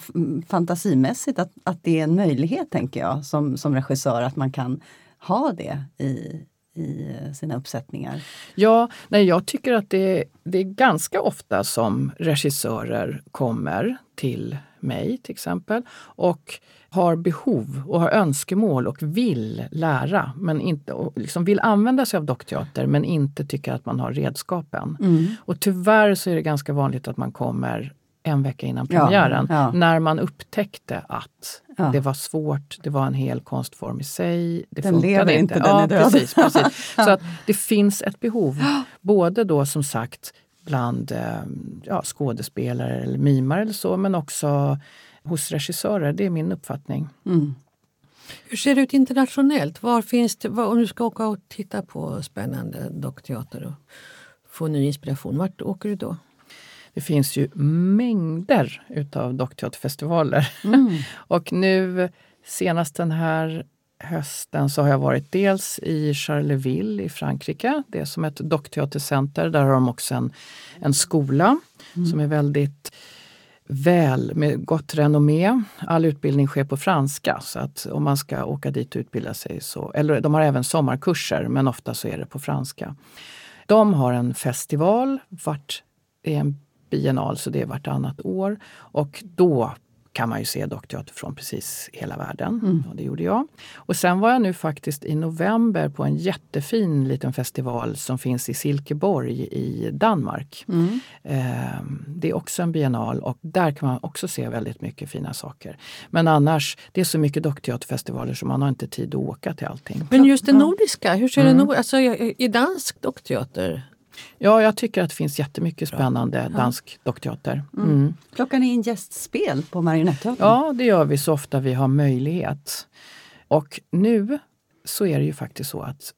fantasimässigt att, att det är en möjlighet, tänker jag, som, som regissör, att man kan ha det i, i sina uppsättningar? Ja, nej, jag tycker att det, det är ganska ofta som regissörer kommer till mig till exempel och har behov och har önskemål och vill lära men inte, och liksom vill använda sig av dockteater men inte tycker att man har redskapen. Mm. Och tyvärr så är det ganska vanligt att man kommer en vecka innan premiären. Ja, ja. När man upptäckte att ja. det var svårt, det var en hel konstform i sig. Det den lever inte, den ja, är död. Precis, precis. Så att det finns ett behov. Både då som sagt bland eh, ja, skådespelare eller mimare eller så men också hos regissörer. Det är min uppfattning. Mm. Hur ser det ut internationellt? Var finns det, om du ska åka och titta på spännande dockteater och få ny inspiration, vart åker du då? Det finns ju mängder utav dockteaterfestivaler. Mm. och nu senast den här hösten så har jag varit dels i Charleville i Frankrike. Det är som ett dockteatercenter. Där har de också en, en skola mm. som är väldigt väl med gott renommé. All utbildning sker på franska så att om man ska åka dit och utbilda sig så, eller de har även sommarkurser men ofta så är det på franska. De har en festival, vart, det är en biennal så det är vartannat år och då kan man ju se dockteater från precis hela världen. Mm. Och det gjorde jag. Och sen var jag nu faktiskt i november på en jättefin liten festival som finns i Silkeborg i Danmark. Mm. Eh, det är också en biennal och där kan man också se väldigt mycket fina saker. Men annars, det är så mycket dockteaterfestivaler så man har inte tid att åka till allting. Men just det nordiska, hur ser mm. det nord alltså, i dansk dockteater? Ja, jag tycker att det finns jättemycket spännande ja. dansk dockteater. Mm. Mm. Plockar ni in gästspel på Marionetteatern? Ja, det gör vi så ofta vi har möjlighet. Och nu så är det ju faktiskt så att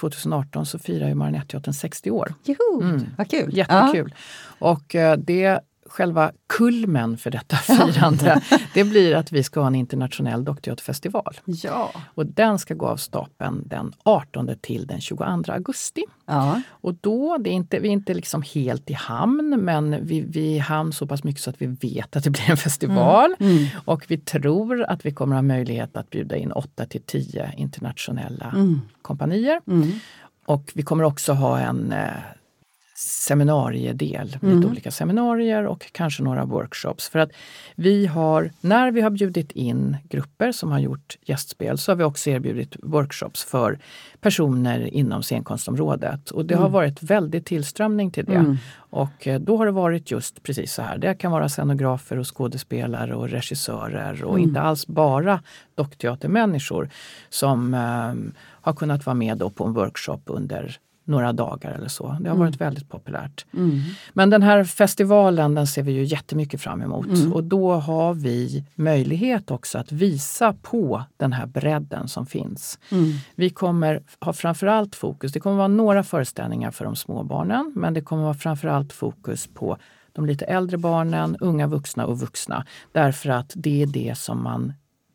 2018 så firar ju Marionetteatern 60 år. Joho, mm. vad kul! Jättekul! Ja. Och eh, det själva kulmen för detta firande, det blir att vi ska ha en internationell dockteaterfestival. Ja. Och den ska gå av stapeln den 18 till den 22 augusti. Ja. Och då, det är inte, vi är inte liksom helt i hamn, men vi, vi är i hamn så pass mycket så att vi vet att det blir en festival. Mm. Mm. Och vi tror att vi kommer ha möjlighet att bjuda in 8 till 10 internationella mm. kompanier. Mm. Och vi kommer också ha en eh, seminariedel, mm. lite olika seminarier och kanske några workshops. För att vi har, när vi har bjudit in grupper som har gjort gästspel så har vi också erbjudit workshops för personer inom scenkonstområdet. Och det mm. har varit väldigt tillströmning till det. Mm. Och eh, då har det varit just precis så här. Det kan vara scenografer och skådespelare och regissörer och mm. inte alls bara dockteatermänniskor som um, har kunnat vara med på en workshop under några dagar eller så. Det har varit mm. väldigt populärt. Mm. Men den här festivalen den ser vi ju jättemycket fram emot mm. och då har vi möjlighet också att visa på den här bredden som finns. Mm. Vi kommer ha framförallt fokus, det kommer vara några föreställningar för de små barnen men det kommer vara framförallt fokus på de lite äldre barnen, unga vuxna och vuxna. Därför att det är det som man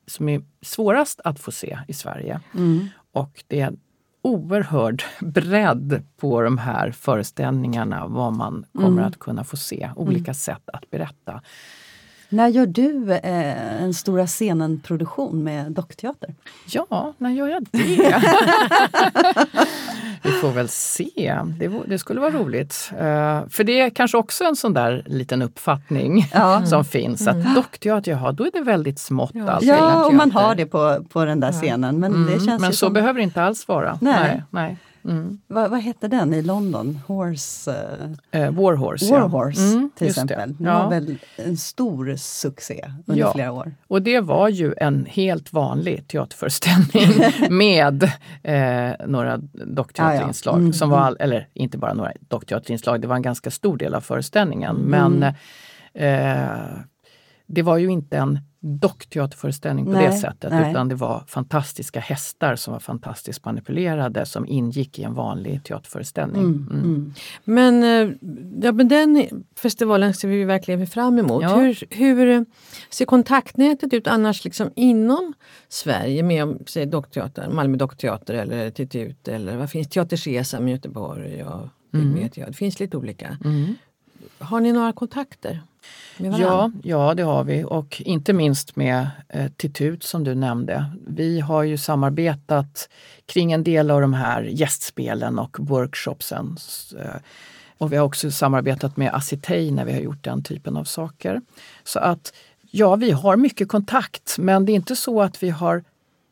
som är svårast att få se i Sverige. Mm. Och det oerhörd bredd på de här föreställningarna, vad man kommer mm. att kunna få se. Olika mm. sätt att berätta. När gör du eh, en Stora scenen-produktion med dockteater? Ja, när gör jag det? Vi får väl se. Det, det skulle vara roligt. Uh, för det är kanske också en sån där liten uppfattning ja. som finns. Att mm. dockteater, jaha, då är det väldigt smått. Ja, alltså, ja och man har det på, på den där scenen. Men, mm. det känns men så som... behöver det inte alls vara. Nej. nej, nej. Mm. Vad, vad hette den i London? Horse... Uh, uh, Warhorse. Warhorse ja. mm, till exempel. Det. Ja. var väl en stor succé under ja. flera år. Och det var ju en helt vanlig teaterföreställning med eh, några dockteaterinslag. Ah, ja. mm, som var, mm. eller inte bara några dockteaterinslag, det var en ganska stor del av föreställningen. Mm. Men eh, det var ju inte en dockteaterföreställning på Nej, det sättet nej. utan det var fantastiska hästar som var fantastiskt manipulerade som ingick i en vanlig teaterföreställning. Mm. Men, eh, ja, men den festivalen ser vi verkligen fram emot. Ja. Hur, hur ser kontaktnätet ut annars liksom inom Sverige med säg, dockteater, Malmö dockteater eller Titut eller vad finns Teater Sesam i Göteborg? Och, vet jag. Det finns lite olika. Mm. Har ni några kontakter? Ja, ja, det har vi och inte minst med eh, Titut som du nämnde. Vi har ju samarbetat kring en del av de här gästspelen och workshopsen. Eh, Och vi har också samarbetat med Acitei när vi har gjort den typen av saker. Så att ja, vi har mycket kontakt men det är inte så att vi har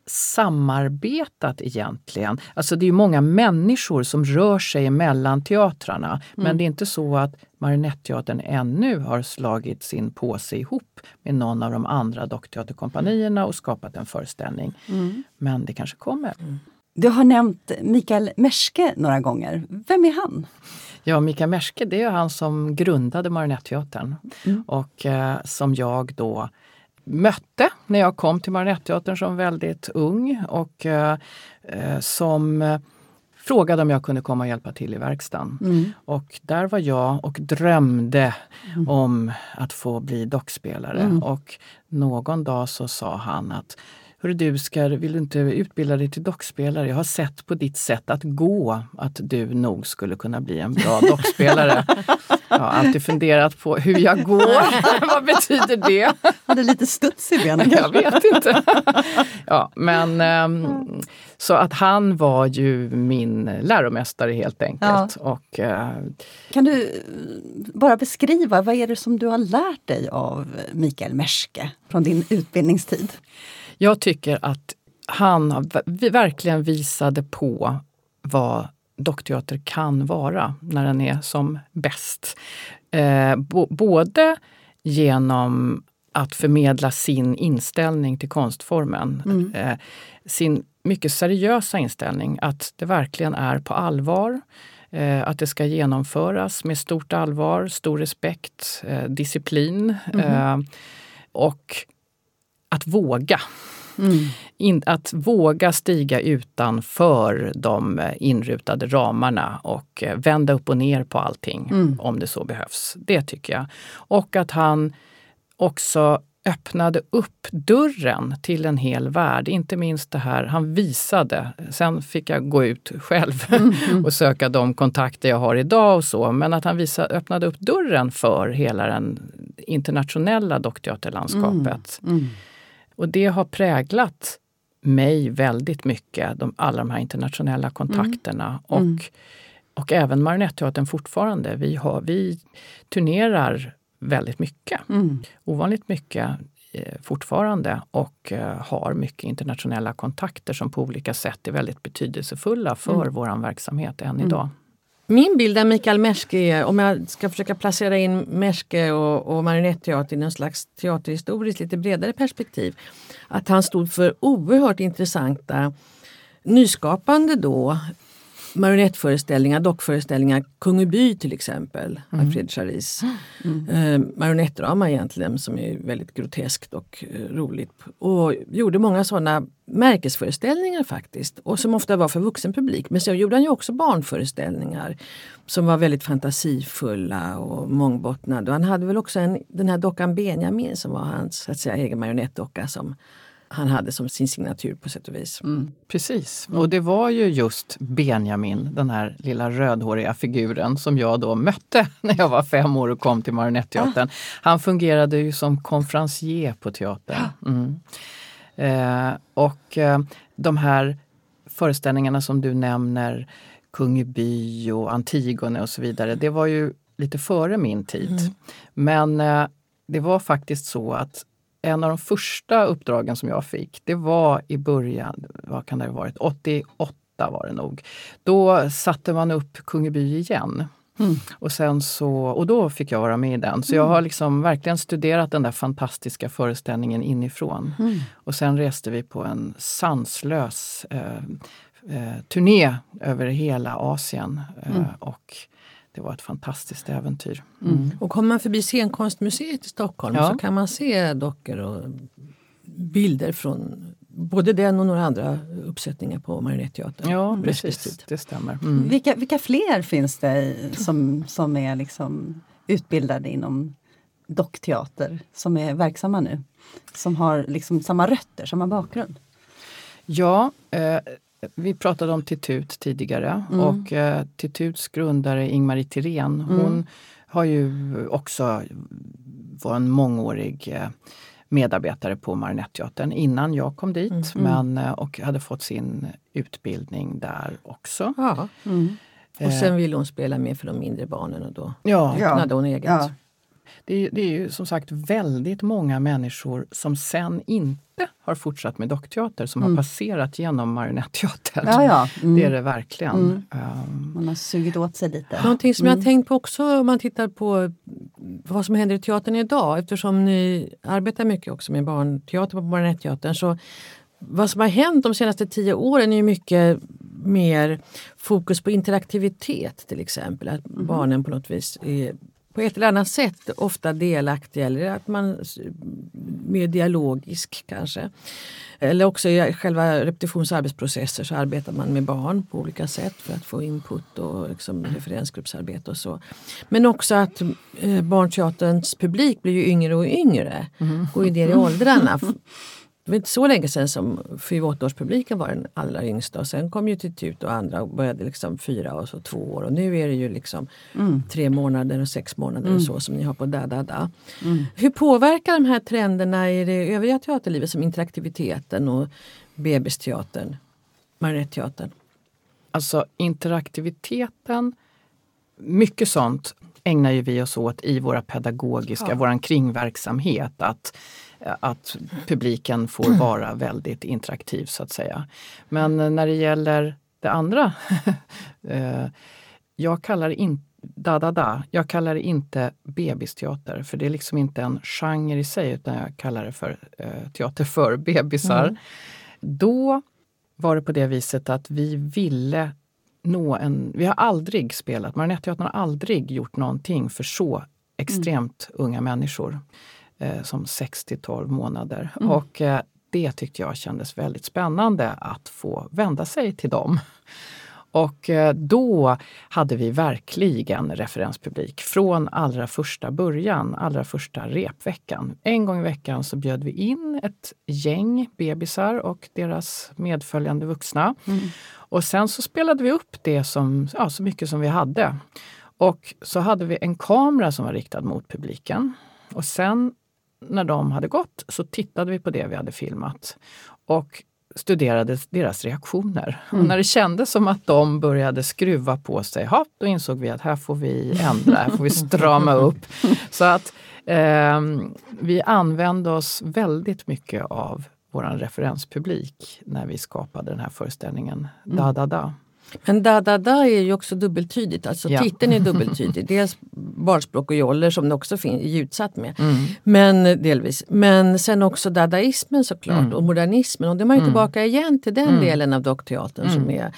samarbetat egentligen. Alltså det är ju många människor som rör sig mellan teatrarna. Men det är inte så att Marionetteatern ännu har slagit sin påse ihop med någon av de andra dockteaterkompanierna och skapat en föreställning. Men det kanske kommer. Du har nämnt Mikael Merske några gånger. Vem är han? Ja, Mikael Merske det är han som grundade Marionetteatern och eh, som jag då mötte när jag kom till Marionetteatern som väldigt ung och eh, eh, som eh, frågade om jag kunde komma och hjälpa till i verkstaden. Och där var jag och drömde om att få bli dockspelare. Och någon dag så sa han att Hörru du, ska, vill du inte utbilda dig till dockspelare? Jag har sett på ditt sätt att gå att du nog skulle kunna bli en bra dockspelare. Jag har alltid funderat på hur jag går. Vad betyder det? Hade lite studs i benen Jag vet inte. Ja, men, ehm, så att han var ju min läromästare helt enkelt. Och, eh, Kan du eh, bara beskriva, vad är det som du har lärt dig av Mikael Merske från din utbildningstid? Jag tycker att han verkligen visade på vad dockteater kan vara när den är som bäst. Eh, både genom att förmedla sin inställning till konstformen. Eh, sin mycket seriösa inställning att det verkligen är på allvar. Eh, att det ska genomföras med stort allvar, stor respekt, disciplin eh, och att våga. In, att våga stiga utanför de inrutade ramarna och eh, vända upp och ner på allting om det så behövs. Det tycker jag. Och att han också öppnade upp dörren till en hel värld. Inte minst det här han visade. Sen fick jag gå ut själv och söka de kontakter jag har idag och så. Men att han visade, öppnade upp dörren för hela den internationella dockteaterlandskapet. Och det har präglat mig väldigt mycket, de, alla de här internationella kontakterna. Och, och även Marionetteatern fortfarande. Vi, har, vi turnerar väldigt mycket. Ovanligt mycket eh, fortfarande och eh, har mycket internationella kontakter som på olika sätt är väldigt betydelsefulla för vår verksamhet än idag. Min bild av Mikael Merske är, om jag ska försöka placera in Merske och, och marionetteater i någon slags teaterhistoriskt lite bredare perspektiv, att han stod för oerhört intressanta, nyskapande då, marionettföreställningar, dockföreställningar, Kungeby till exempel, Alfred Charis. Eh, marionettdrama egentligen som är väldigt groteskt och eh, roligt. Och gjorde många sådana märkesföreställningar faktiskt. Och som ofta var för vuxen publik. Men så gjorde han ju också barnföreställningar som var väldigt fantasifulla och mångbottnade. Och han hade väl också en, den här dockan Benjamin som var hans så att säga, egen marionettdocka som han hade som sin signatur på sätt och vis. Precis, och det var ju just Benjamin, den här lilla rödhåriga figuren som jag då mötte när jag var fem år och kom till Marionetteatern. Han fungerade ju som konferencier på teatern. Mm. Eh, och eh, de här föreställningarna som du nämner, Kungeby och Antigone och så vidare, det var ju lite före min tid. Men eh, det var faktiskt så att en av de första uppdragen som jag fick, det var i början, vad kan det ha varit, 88 var det nog. Då satte man upp Kungeby igen. Och, sen så, och då fick jag vara med i den. Så jag har liksom verkligen studerat den där fantastiska föreställningen inifrån. Och sen reste vi på en sanslös eh, eh, turné över hela Asien. Eh, och det var ett fantastiskt äventyr. Mm. Och kommer man förbi Scenkonstmuseet i Stockholm ja. så kan man se dockor och bilder från både den och några andra uppsättningar på Marionetteatern. Ja, precis. Det stämmer. Mm. Vilka, vilka fler finns det som, som är liksom utbildade inom dockteater som är verksamma nu? Som har liksom samma rötter, samma bakgrund? Ja, eh, vi pratade om Titut tidigare mm. och eh, Tituts grundare Ingmarie Tirén, mm. hon har ju också var en mångårig eh, medarbetare på Marionetteatern innan jag kom dit mm. men, eh, och hade fått sin utbildning där också. Ja. Mm. Och sen ville hon spela mer för de mindre barnen och då ja. öppnade hon eget. Ja. Det är, det är ju som sagt väldigt många människor som sen inte har fortsatt med dockteater som mm. har passerat genom marionetteater. Ja, ja. Mm. Det är det verkligen. Mm. Um, man har sugit åt sig lite. Någonting som jag har mm. tänkt på också om man tittar på vad som händer i teatern idag eftersom ni arbetar mycket också med barnteater på Marionetteatern. Så vad som har hänt de senaste tio åren är mycket mer fokus på interaktivitet till exempel. Att mm. barnen på något vis är på ett eller annat sätt ofta delaktig eller att man mer dialogisk kanske. Eller också i själva repetitionsarbetsprocesser så arbetar man med barn på olika sätt för att få input och liksom referensgruppsarbete och så. Men också att eh, barnteaterns publik blir ju yngre och yngre. Mm. Går ju ner i åldrarna. Det var inte så länge sedan som 7-8-årspubliken var den allra yngsta och sen kom ju Titut och andra och började liksom fyra och så två år och nu är det ju liksom mm. tre månader och sex månader mm. och så som ni har på Da Da Da. Mm. Hur påverkar de här trenderna i det övriga teaterlivet som interaktiviteten och bebisteatern, Marionetteatern? Alltså interaktiviteten, mycket sånt ägnar ju vi oss åt i våra pedagogiska, ja. våran kringverksamhet. Att att publiken får vara väldigt interaktiv så att säga. Men när det gäller det andra, eh, jag kallar inte da, da, da. Jag kallar det inte bebisteater för det är liksom inte en genre i sig utan jag kallar det för eh, teater för bebisar. Mm. Då var det på det viset att vi ville nå en... Vi har aldrig spelat, Marionetteatern har aldrig gjort någonting för så extremt mm. unga människor eh, som 6 till 12 månader. Mm. Och eh, det tyckte jag kändes väldigt spännande att få vända sig till dem. Och eh, då hade vi verkligen referenspublik från allra första början, allra första repveckan. En gång i veckan så bjöd vi in ett gäng bebisar och deras medföljande vuxna. Mm. Och sen så spelade vi upp det som, ja, så mycket som vi hade. Och så hade vi en kamera som var riktad mot publiken. Och sen när de hade gått så tittade vi på det vi hade filmat och studerade deras reaktioner. Mm. Och när det kändes som att de började skruva på sig, ha, då insåg vi att här får vi ändra, här får vi strama upp. Så att eh, vi använde oss väldigt mycket av vår referenspublik när vi skapade den här föreställningen mm. Da Da Da. Men da da da är ju också dubbeltydigt, alltså ja. titeln är dubbeltydig. Dels barnspråk och joller som det också finns ljudsatt med. Mm. Men delvis. Men sen också dadaismen såklart mm. och modernismen. Och då är man ju mm. tillbaka igen till den mm. delen av dockteatern som mm. är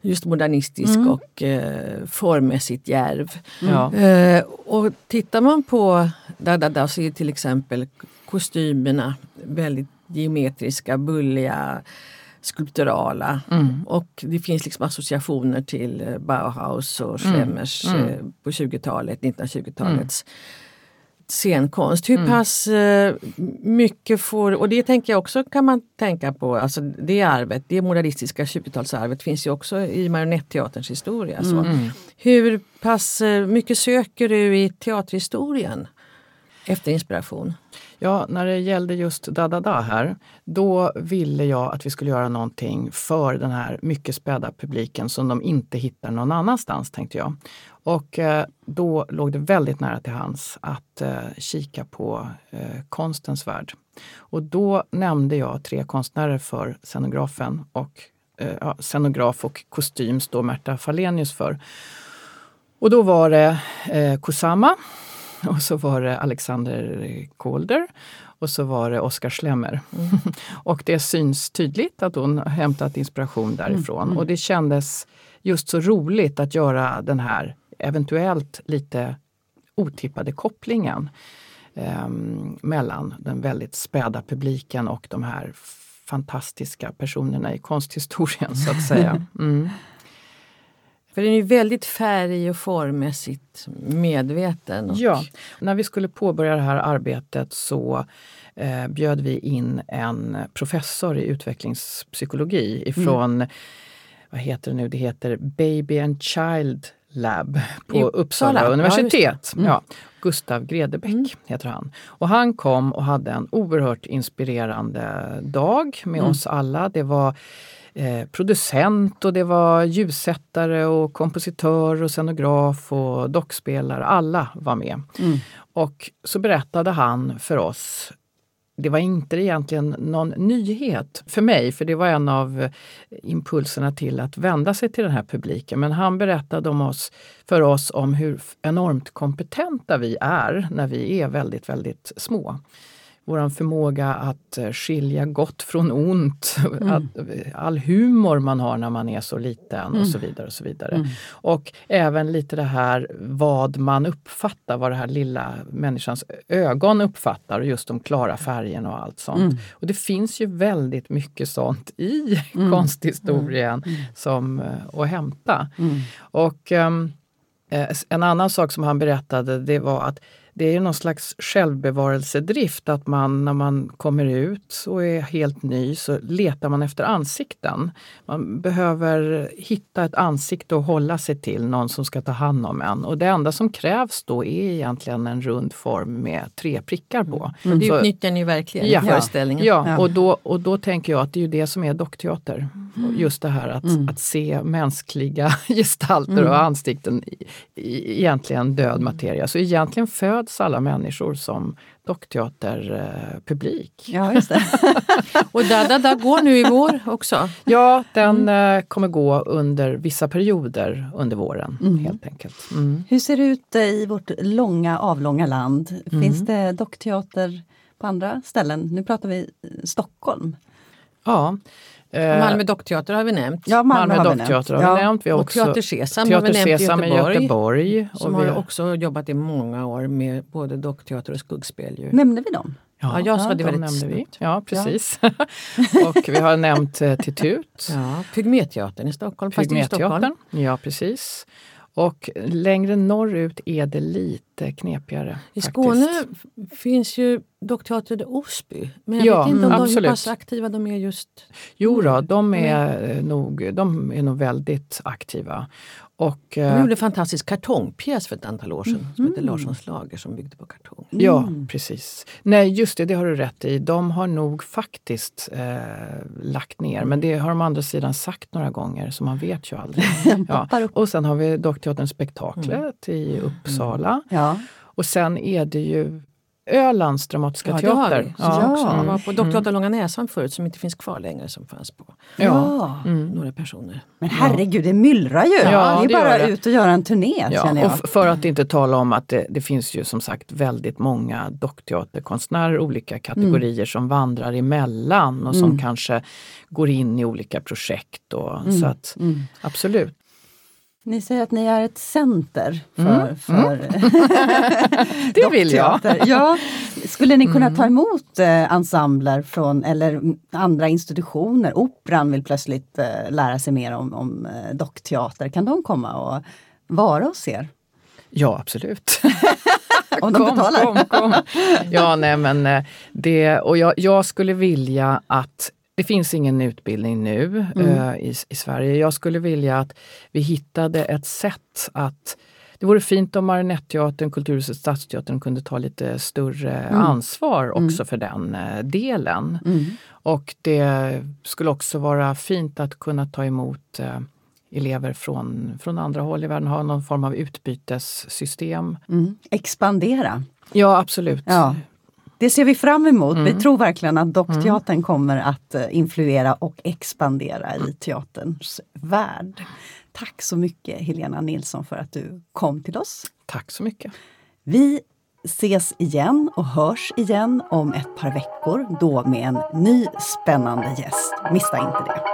just modernistisk mm. och eh, formmässigt djärv. Ja. Eh, och tittar man på da da da så är till exempel kostymerna väldigt geometriska, bulliga skulpturala. Mm. Och det finns liksom associationer till eh, Bauhaus och Schlemmers mm. mm. på 20-talet, 1920-talets mm. scenkonst. Hur mm. pass eh, mycket får, och det tänker jag också kan man tänka på, alltså det arvet, det modernistiska 20-talsarvet finns ju också i marionetteaterns historia. Så. Mm. Hur pass eh, mycket söker du i teaterhistorien efter inspiration? Ja, när det gällde just Da Da Da här, då ville jag att vi skulle göra någonting för den här mycket späda publiken som de inte hittar någon annanstans, tänkte jag. Och eh, då låg det väldigt nära till hands att eh, kika på eh, konstens värld. Och då nämnde jag tre konstnärer för scenografen och eh, ja, scenograf och kostym står Märta Falenius för. Och då var det eh, Kusama och så var det Alexander Kolder och så var det Oskar Schlemmer. Mm. och det syns tydligt att hon hämtat inspiration därifrån mm. och det kändes just så roligt att göra den här eventuellt lite otippade kopplingen eh, mellan den väldigt späda publiken och de här fantastiska personerna i konsthistorien så att säga. Mm. För den är ju väldigt färg och formmässigt medveten. Och... Ja, när vi skulle påbörja det här arbetet så eh, bjöd vi in en professor i utvecklingspsykologi ifrån, mm. vad heter det nu, det heter Baby and Child Lab på I Uppsala, Uppsala universitet. Ja, mm. ja, Gustav Gredebäck mm. heter han. Och han kom och hade en oerhört inspirerande dag med mm. oss alla. Det var eh, producent och det var ljussättare och kompositör och scenograf och dockspelare. Alla var med. Mm. Och så berättade han för oss det var inte egentligen någon nyhet för mig, för det var en av impulserna till att vända sig till den här publiken. Men han berättade om oss, för oss om hur enormt kompetenta vi är när vi är väldigt, väldigt små vår förmåga att eh, skilja gott från ont, mm. att, eh, all humor man har när man är så liten mm. och så vidare. Och så vidare. Mm. Och även lite det här vad man uppfattar, vad det här lilla människans ögon uppfattar, just de klara färgerna och allt sånt. Mm. Och det finns ju väldigt mycket sånt i mm. konsthistorien mm. som eh, att hämta. Och um, en annan sak som han berättade det var att det är någon slags självbevarelsedrift att man när man kommer ut och är helt ny så letar man efter ansikten. Man behöver hitta ett ansikte att hålla sig till, någon som ska ta hand om en. Och det enda som krävs då är egentligen en rund form med tre prickar på. Mm. Det utnyttjar ni verkligen ja, i föreställningen. Ja, ja, Och, då, och då tänker jag att det är det som är dockteater. Mm. Just det här att, mm. att se mänskliga gestalter mm. och ansikten i, i egentligen död materia. Så egentligen föds alla människor som dockteaterpublik. Ja, just det. och Dada da går nu i vår också? Ja, den mm. Eh, kommer gå under vissa perioder under våren mm. helt enkelt. Mm. Hur ser det ut i vårt långa avlånga land? Mm. Finns det dockteater på andra ställen? Nu pratar vi Stockholm. Ja, Eh, Malmö Dockteater har vi nämnt. Ja, Malmö, Malmö Dockteater har vi, har vi nämnt. Vi har också, och Teater Sesam Teater har vi nämnt Sesam i Göteborg. Göteborg som har också jobbat i många år med både dockteater och skuggspel. Ju. Nämnde vi dem? Ja, jag sa det väldigt snabbt. Vi. Ja, precis. Ja. och vi har nämnt eh, Titut. Ja, Pygméteatern i Stockholm. Pygméteatern, ja precis. Och längre norrut är det lite knepigare. I Skåne finns ju Dockteater Osby. Men jag ja, vet inte om absolut. de, hur pass aktiva de är just Jo då, de är, nog, de är nog väldigt aktiva. Och, de gjorde en fantastisk kartongpjäs för ett antal år sedan mm. som heter Larssons lager som byggde på kartong. Mm. Ja, precis. Nej, just det, det har du rätt i. De har nog faktiskt eh, lagt ner, men det har de andra sidan sagt några gånger så man vet ju aldrig. ja. Och sen har vi Dockteatern Spektaklet mm. i Uppsala. Ja. Och sen är det ju Ölands Dramatiska ja, Teater. Ja, ja. Också. Jag var på Dockteatern mm. Långa Näsan förut som inte finns kvar längre som fanns på ja. Mm. några personer. Men herregud, det myllrar ju! Ja, det är bara det. ut och göra en turné ja, känner jag. Och för att inte tala om att det, det, finns ju som sagt väldigt många dockteaterkonstnärer, olika kategorier mm. som vandrar emellan och som mm. kanske går in i olika projekt. Och, Så mm. att mm. absolut. Ni säger att ni är ett center för, mm. för mm. Det vill jag! ja. Skulle ni kunna mm. ta emot eh, ensembler från eller andra institutioner? Operan vill plötsligt eh, lära sig mer om, om eh, dockteater. Kan de komma och vara hos er? Ja, absolut. om de kom, betalar? Kom, kom. Ja, nej men eh, det, och jag, jag skulle vilja att det finns ingen utbildning nu mm. uh, i, i, Sverige. Jag skulle vilja att vi hittade ett sätt att det vore fint om Marionetteatern, Kulturhuset, Stadsteatern kunde ta lite större mm. ansvar mm. också mm. för den uh, delen. Mm. Och det skulle också vara fint att kunna ta emot uh, elever från, från andra håll i världen, ha någon form av utbytessystem. Mm. Expandera. Ja, absolut. Ja. Det ser vi fram emot. Mm. Vi tror verkligen att dockteatern mm. kommer att eh, influera och expandera i teaterns värld. Tack så mycket Helena Nilsson för att du kom till oss. Tack så mycket. Vi ses igen och hörs igen om ett par veckor, då med en ny spännande gäst. Missa inte det.